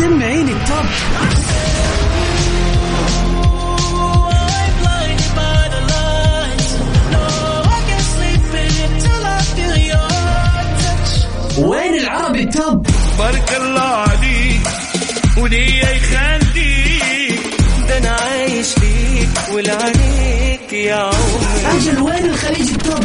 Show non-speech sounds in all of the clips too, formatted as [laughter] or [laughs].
سمعين التوب. وين العربي ال Top؟ بارك الله عليك والله يخليك. ده أنا عايش ليك ولعنيك يا عمري. أجل وين الخليجي ال Top؟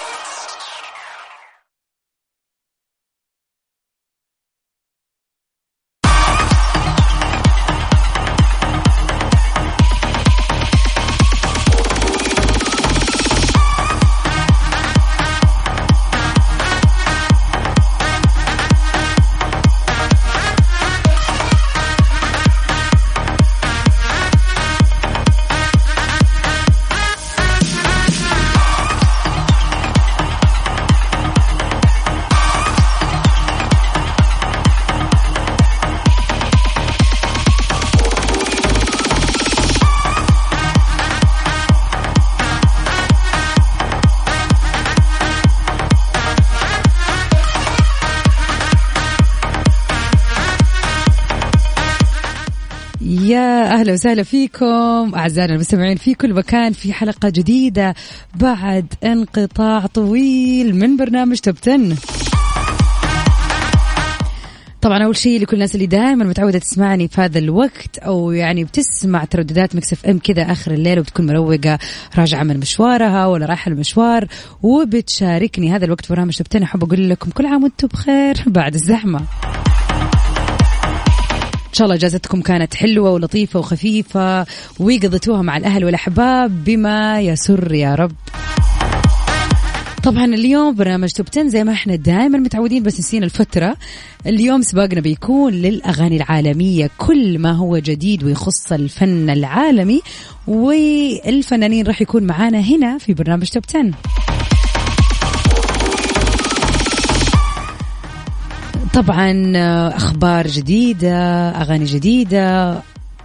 أهلا وسهلا فيكم أعزائنا المستمعين في كل مكان في حلقة جديدة بعد انقطاع طويل من برنامج Top 10 طبعا أول شيء لكل الناس اللي دائما متعودة تسمعني في هذا الوقت أو يعني بتسمع ترددات Mix FM كذا آخر الليل وبتكون مروقة راجعة من مشوارها ولا رايحة المشوار وبتشاركني هذا الوقت برنامج Top 10 أحب أقول لكم كل عام وأنتم بخير بعد الزحمة. إن شاء الله إجازتكم كانت حلوة ولطيفة وخفيفة وقضيتوها مع الأهل والأحباب بما يسر يا رب. طبعا اليوم برنامج توب 10 زي ما إحنا دائما متعودين بس نسينا الفترة. اليوم سباقنا بيكون للأغاني العالمية كل ما هو جديد ويخص الفن العالمي والفنانين راح يكون معانا هنا في برنامج توب 10 طبعا أخبار جديدة أغاني جديدة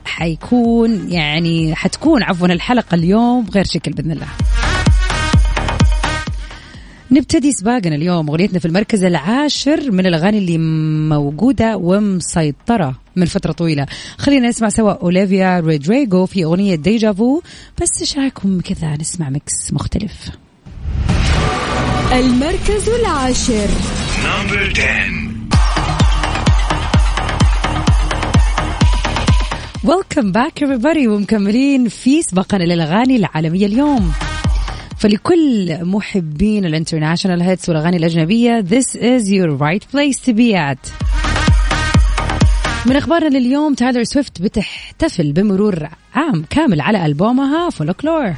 حيكون يعني حتكون عفوا الحلقة اليوم غير شكل بإذن الله. نبتدي سباقنا اليوم أغنيتنا في المركز العاشر من الأغاني اللي موجودة ومسيطرة من فترة طويلة. خلينا نسمع سوا أوليفيا رودريجو في أغنية Deja Vu بس إيش رأيكم كذا؟ نسمع mix مختلف. المركز العاشر. Number 10 welcome back everybody. ومكملين في سباقنا للاغاني العالمية اليوم. فلكل محبين ال international hits والأغاني الأجنبية this is your right place to be at. من أخبارنا لليوم تايلر سويفت بتحتفل بمرور عام كامل على ألبومها Folklore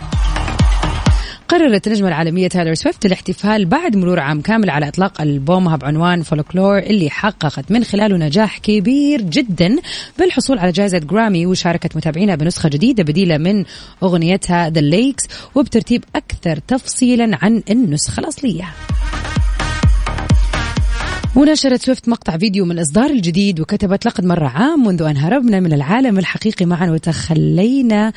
قررت النجمة العالمية تايلر سويفت الاحتفال بعد مرور عام كامل على إطلاق ألبومها بعنوان Folklore اللي حققت من خلاله نجاح كبير جدا بالحصول على جائزة جرامي وشاركت متابعينها بنسخة جديدة بديلة من أغنيتها The Lakes وبترتيب أكثر تفصيلا عن النسخة الأصلية. ونشرت سويفت مقطع فيديو من الإصدار الجديد وكتبت لقد مر عام منذ أن هربنا من العالم الحقيقي معا وتخلينا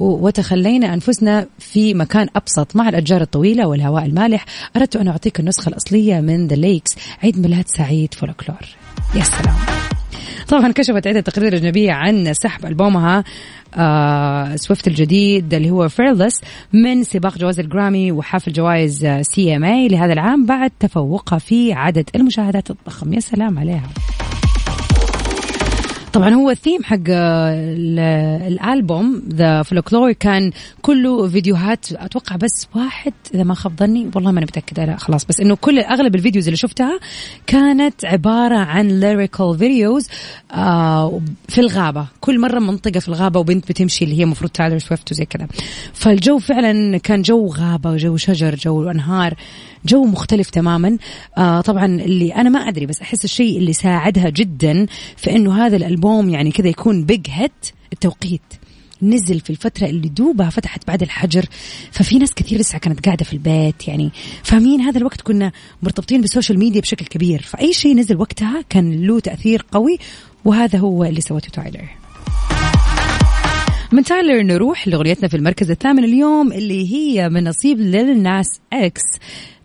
وتخلينا أنفسنا في مكان أبسط مع الأشجار الطويلة والهواء المالح. أردت أن أعطيك النسخة الأصلية من The Lakes عيد ميلاد سعيد Folklore. يا سلام. طبعا كشفت عدة تقارير أجنبية عن سحب ألبومها آه سويفت الجديد اللي هو Fearless من سباق جوائز الجرامي وحفل جوائز CMA لهذا العام بعد تفوقها في عدد المشاهدات الضخم. يا سلام عليها. طبعا هو الثيم حق ال- الألبوم the Folklore كان كله فيديوهات أتوقع بس واحد إذا ما خاب ظني والله ما أنا متأكدة لا خلاص بس إنه كل أغلب ال videos اللي شفتها كانت عبارة عن lyrical videos آه في الغابة. كل مرة منطقة في الغابة وبنت بتمشي اللي هي المفروض تايلر سويفت وزي كذا. فالجو فعلا كان جو غابة جو شجر جو أنهار. جو مختلف تماما. آه طبعا اللي أنا ما أدري بس أحس الشيء اللي ساعدها جدا في إنه هذا الألبوم يعني كذا يكون big hit التوقيت. نزل في الفترة اللي دوبها فتحت بعد الحجر ففي ناس كثير لسه كانت قاعدة في البيت يعني فاهمين؟ هذا الوقت كنا مرتبطين بال social media بشكل كبير فأي شيء نزل وقتها كان له تأثير قوي وهذا هو اللي سوته تايلر من تايلر نروح لأغنيتنا في المركز الثامن اليوم اللي هي من نصيب ليل ناس إكس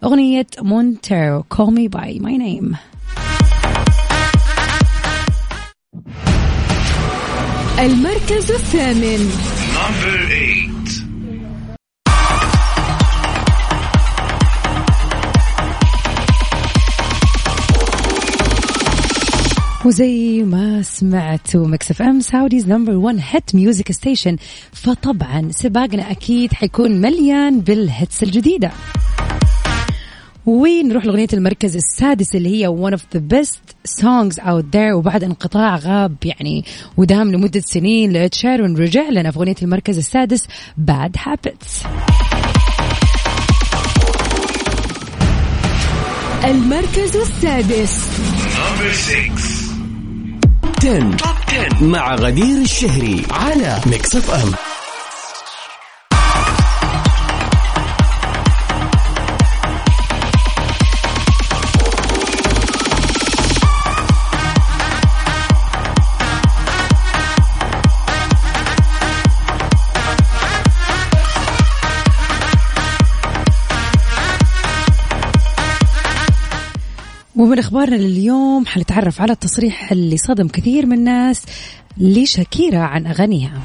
أغنية Montero Call Me By My Name. المركز الثامن. Number eight. وزي ما سمعتوا Mix FM Saudi's number 1 hit music station. فطبعا سباقنا أكيد حيكون مليان بالهيتس الجديدة. ونروح لأغنية المركز السادس اللي هي one of the best songs out there وبعد انقطاع غاب يعني ودام لمدة سنين لتشارون رجع لنا في أغنية المركز السادس Bad Habits. المركز السادس. Number six. 10 Top 10. مع غدير الشهري على ميكس اف ام ومن أخبارنا لليوم حنتعرف على التصريح اللي صدم كثير من الناس لشاكيرا عن أغانيها.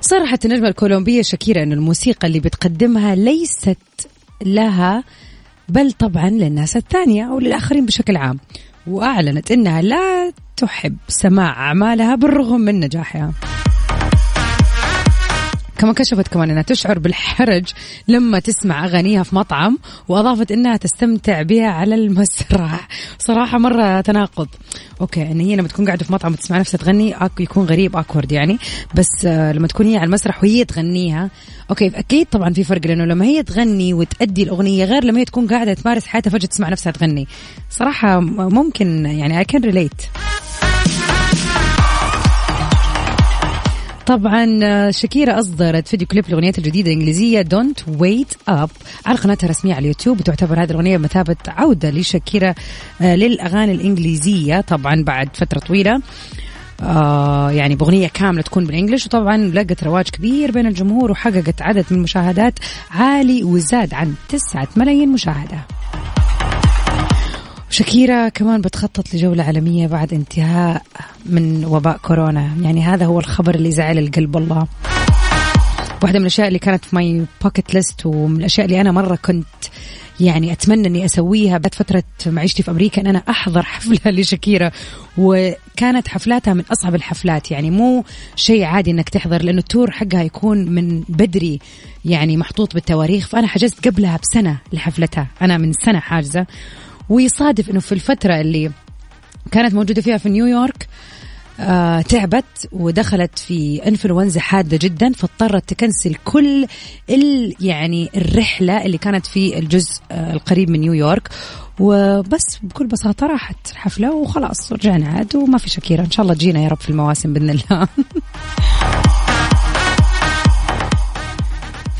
صرحت النجمة الكولومبية شاكيرا أن الموسيقى اللي بتقدمها ليست لها بل طبعا للناس الثانية أو للآخرين بشكل عام وأعلنت أنها لا تحب سماع أعمالها بالرغم من نجاحها كما كشفت كمان إنها تشعر بالحرج لما تسمع أغانيها في مطعم وأضافت إنها تستمتع بها على المسرح. صراحة مرة تناقض. Okay إن هي لما تكون قاعدة في مطعم وتسمع نفسها تغني يكون غريب awkward يعني. بس آه، لما تكون هي على المسرح وهي تغنيها okay أكيد طبعا في فرق لأنه لما هي تغني وتأدي الأغنية غير لما هي تكون قاعدة تمارس حياتها فجأة تسمع نفسها تغني. صراحة ممكن يعني I can relate طبعا آه، شاكيرا أصدرت فيديو كليب لاغنيتها الجديدة الإنجليزية Don't Wait Up على قناتها الرسمية على اليوتيوب وتعتبر هذه الأغنية بمثابه عودة لشاكيرا آه، للأغاني الإنجليزية طبعا بعد فترة طويلة. آه يعني بأغنية كاملة تكون بال English وطبعا لقت رواج كبير بين الجمهور وحققت عدد من المشاهدات عالي وزاد عن 9 ملايين مشاهدة. شاكيرا كمان بتخطط لجولة عالمية بعد انتهاء من وباء كورونا. يعني هذا هو الخبر اللي زعل القلب والله. واحدة من الأشياء اللي كانت في my bucket list ومن الأشياء اللي أنا مرة كنت يعني أتمنى أني أسويها بعد فترة معيشتي في أمريكا أن أنا أحضر [laughs] حفلة لشاكيرا. وكانت حفلاتها من أصعب الحفلات. يعني مو شيء عادي أنك تحضر لأنه ال tour حقها يكون من بدري يعني محطوط بالتواريخ. فأنا حجزت قبلها بسنة لحفلتها. أنا من سنة حاجزة. ويصادف أنه في الفترة اللي كانت موجودة فيها في نيويورك آه تعبت ودخلت في إنفلونزا حادة جدا فاضطرت ت cancel كل ال يعني الرحلة اللي كانت في الجزء آه القريب من نيويورك وبس بكل بساطة راحت الحفله وخلاص رجعنا عاد وما في شكيرة. إن شاء الله تجينا يا رب في المواسم بإذن الله. [laughs]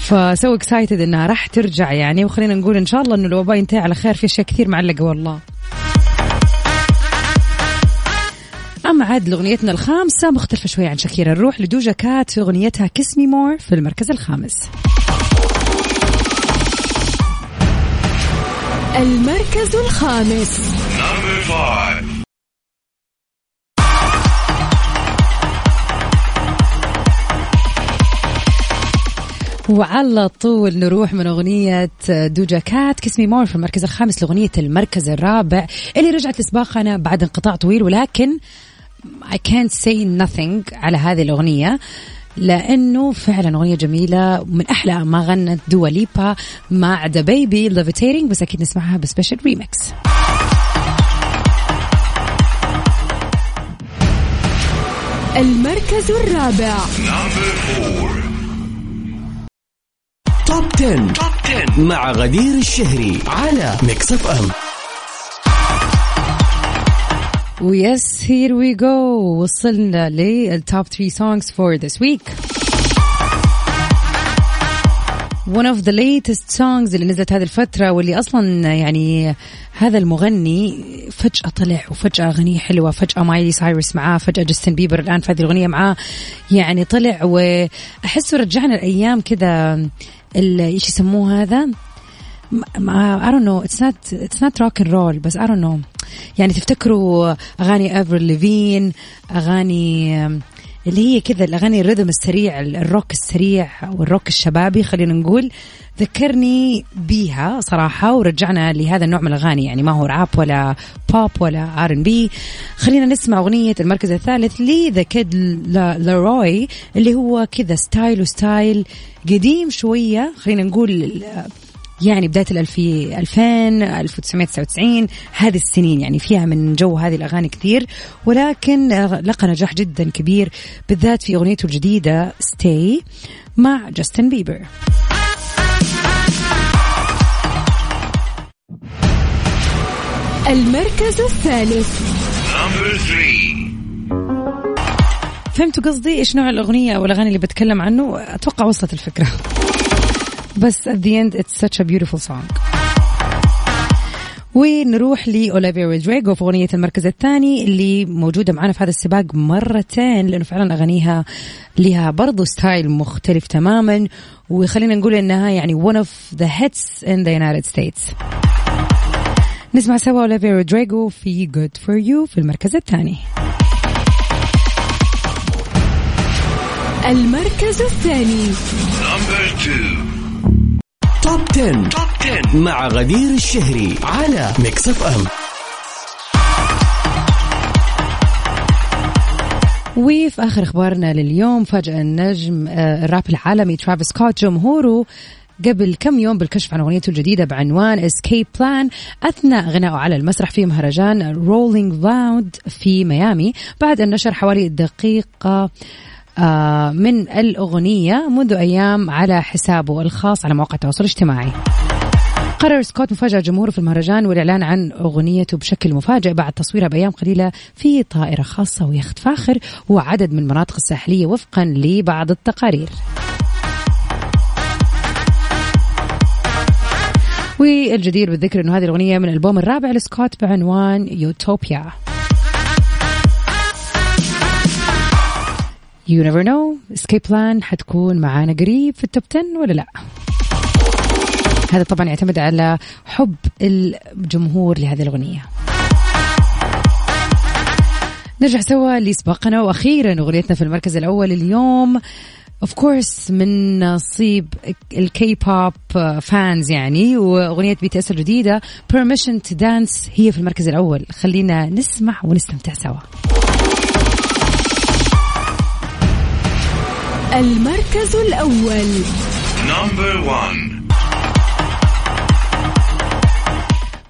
ف so excited إنها راح ترجع يعني وخلينا نقول إن شاء الله إنه الوباء ينتهي على خير في أشياء كثير معلقة والله. أما عاد لأغنيتنا الخامسة مختلفة شوية عن شاكيرا نروح لدوجا كات في أغنيتها Kiss Me More في المركز الخامس. المركز الخامس. وعلى طول نروح من أغنية دوجا كات. Kiss Me More في المركز الخامس لأغنية المركز الرابع اللي رجعت لسباقنا بعد انقطاع طويل ولكن I can't say nothing على هذه الأغنية لأنه فعلا أغنية جميلة من أحلى ما غنت دوا ليبا مع ذا بيبي Levitating بس أكيد نسمعها ب special remix المركز الرابع. Top 10. Top 10. مع غدير الشهري على Mix FM Yes here we go وصلنا لل top 3 songs for this week one of the latest songs اللي نزلت هذه الفترة واللي أصلا يعني هذا المغني فجأة طلع وفجأة أغنية حلوة فجأة مايلي سايرس معاه فجأة جاستن بيبر الآن في هذه الأغنية معاه يعني طلع وأحسه رجعنا الأيام كذا إيش يسموه هذا؟ ما I don't know. It's not it's not rock and roll بس I don't know. يعني تفتكروا أغاني أفر ليفين أغاني اللي هي كذا الأغاني ال rhythm السريع الروك السريع أو الروك الشبابي خلينا نقول ذكرني بيها صراحة ورجعنا لهذا النوع من الأغاني. يعني ما هو راب ولا بوب ولا R&B خلينا نسمع أغنية المركز الثالث لذا كيد لاروي اللي هو كذا style و style قديم شوية خلينا نقول يعني بداية الألفي 2000 1999 هذه السنين يعني فيها من جو هذه الأغاني كثير ولكن لقى نجاح جدا كبير بالذات في أغنيته الجديدة ستي مع جاستن بيبر المركز الثالث. فهمتوا قصدي؟ إيش نوع الأغنية أو الأغاني اللي بتكلم عنه؟ أتوقع وصلت الفكرة. بس at the end it's such a beautiful song. ونروح لأوليفيا رودريغو في أغنية المركز الثاني اللي موجودة معنا في هذا السباق مرتين لأنه فعلا أغانيها لها برضو style مختلف تماما وخلينا نقول إنها يعني one of the hits in the United States. نسمع سوا أوليفيا رودريغو في Good for You في المركز الثاني. المركز الثاني. Number two. Top 10. Top 10 مع غدير الشهري على Mix FM وفي آخر أخبارنا لليوم فاجأ النجم آه، الراب العالمي ترافيس سكوت جمهوره قبل كم يوم بالكشف عن أغنيته الجديدة بعنوان Escape Plan أثناء غنائه على المسرح في مهرجان Rolling Loud في ميامي بعد أن نشر حوالي دقيقة من الأغنية منذ أيام على حسابه الخاص على مواقع التواصل الاجتماعي. قرر سكوت مفاجأة جمهوره في المهرجان والإعلان عن أغنيته بشكل مفاجئ بعد تصويرها بأيام قليلة في طائرة خاصة ويخت فاخر وعدد من المناطق الساحلية وفقا لبعض التقارير. والجدير بالذكر أنه هذه الأغنية من ألبوم الرابع لسكوت بعنوان يوتوبيا. You never know. Escape Plan حتكون معانا قريب في ال Top 10 ولا لا. هذا طبعا يعتمد على حب الجمهور لهذه الأغنية. نرجع سوا لسباقنا وأخيرا أغنيتنا في المركز الأول اليوم. Of course من نصيب ال K-pop fans يعني وأغنية BTS الجديدة Permission to Dance هي في المركز الأول. خلينا نسمع ونستمتع سوا. المركز الأول. Number one.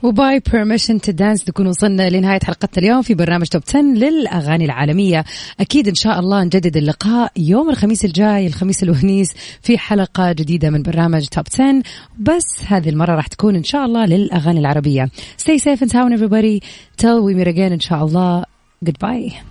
و by Permission to Dance نكون وصلنا لنهاية حلقتنا اليوم في برنامج Top 10 للأغاني العالمية. أكيد إن شاء الله نجدد اللقاء يوم الخميس الجاي الخميس الونيس في حلقة جديدة من برنامج Top 10 بس هذه المرة راح تكون إن شاء الله للأغاني العربية. Stay safe and sound everybody. Till we meet again إن شاء الله. Goodbye.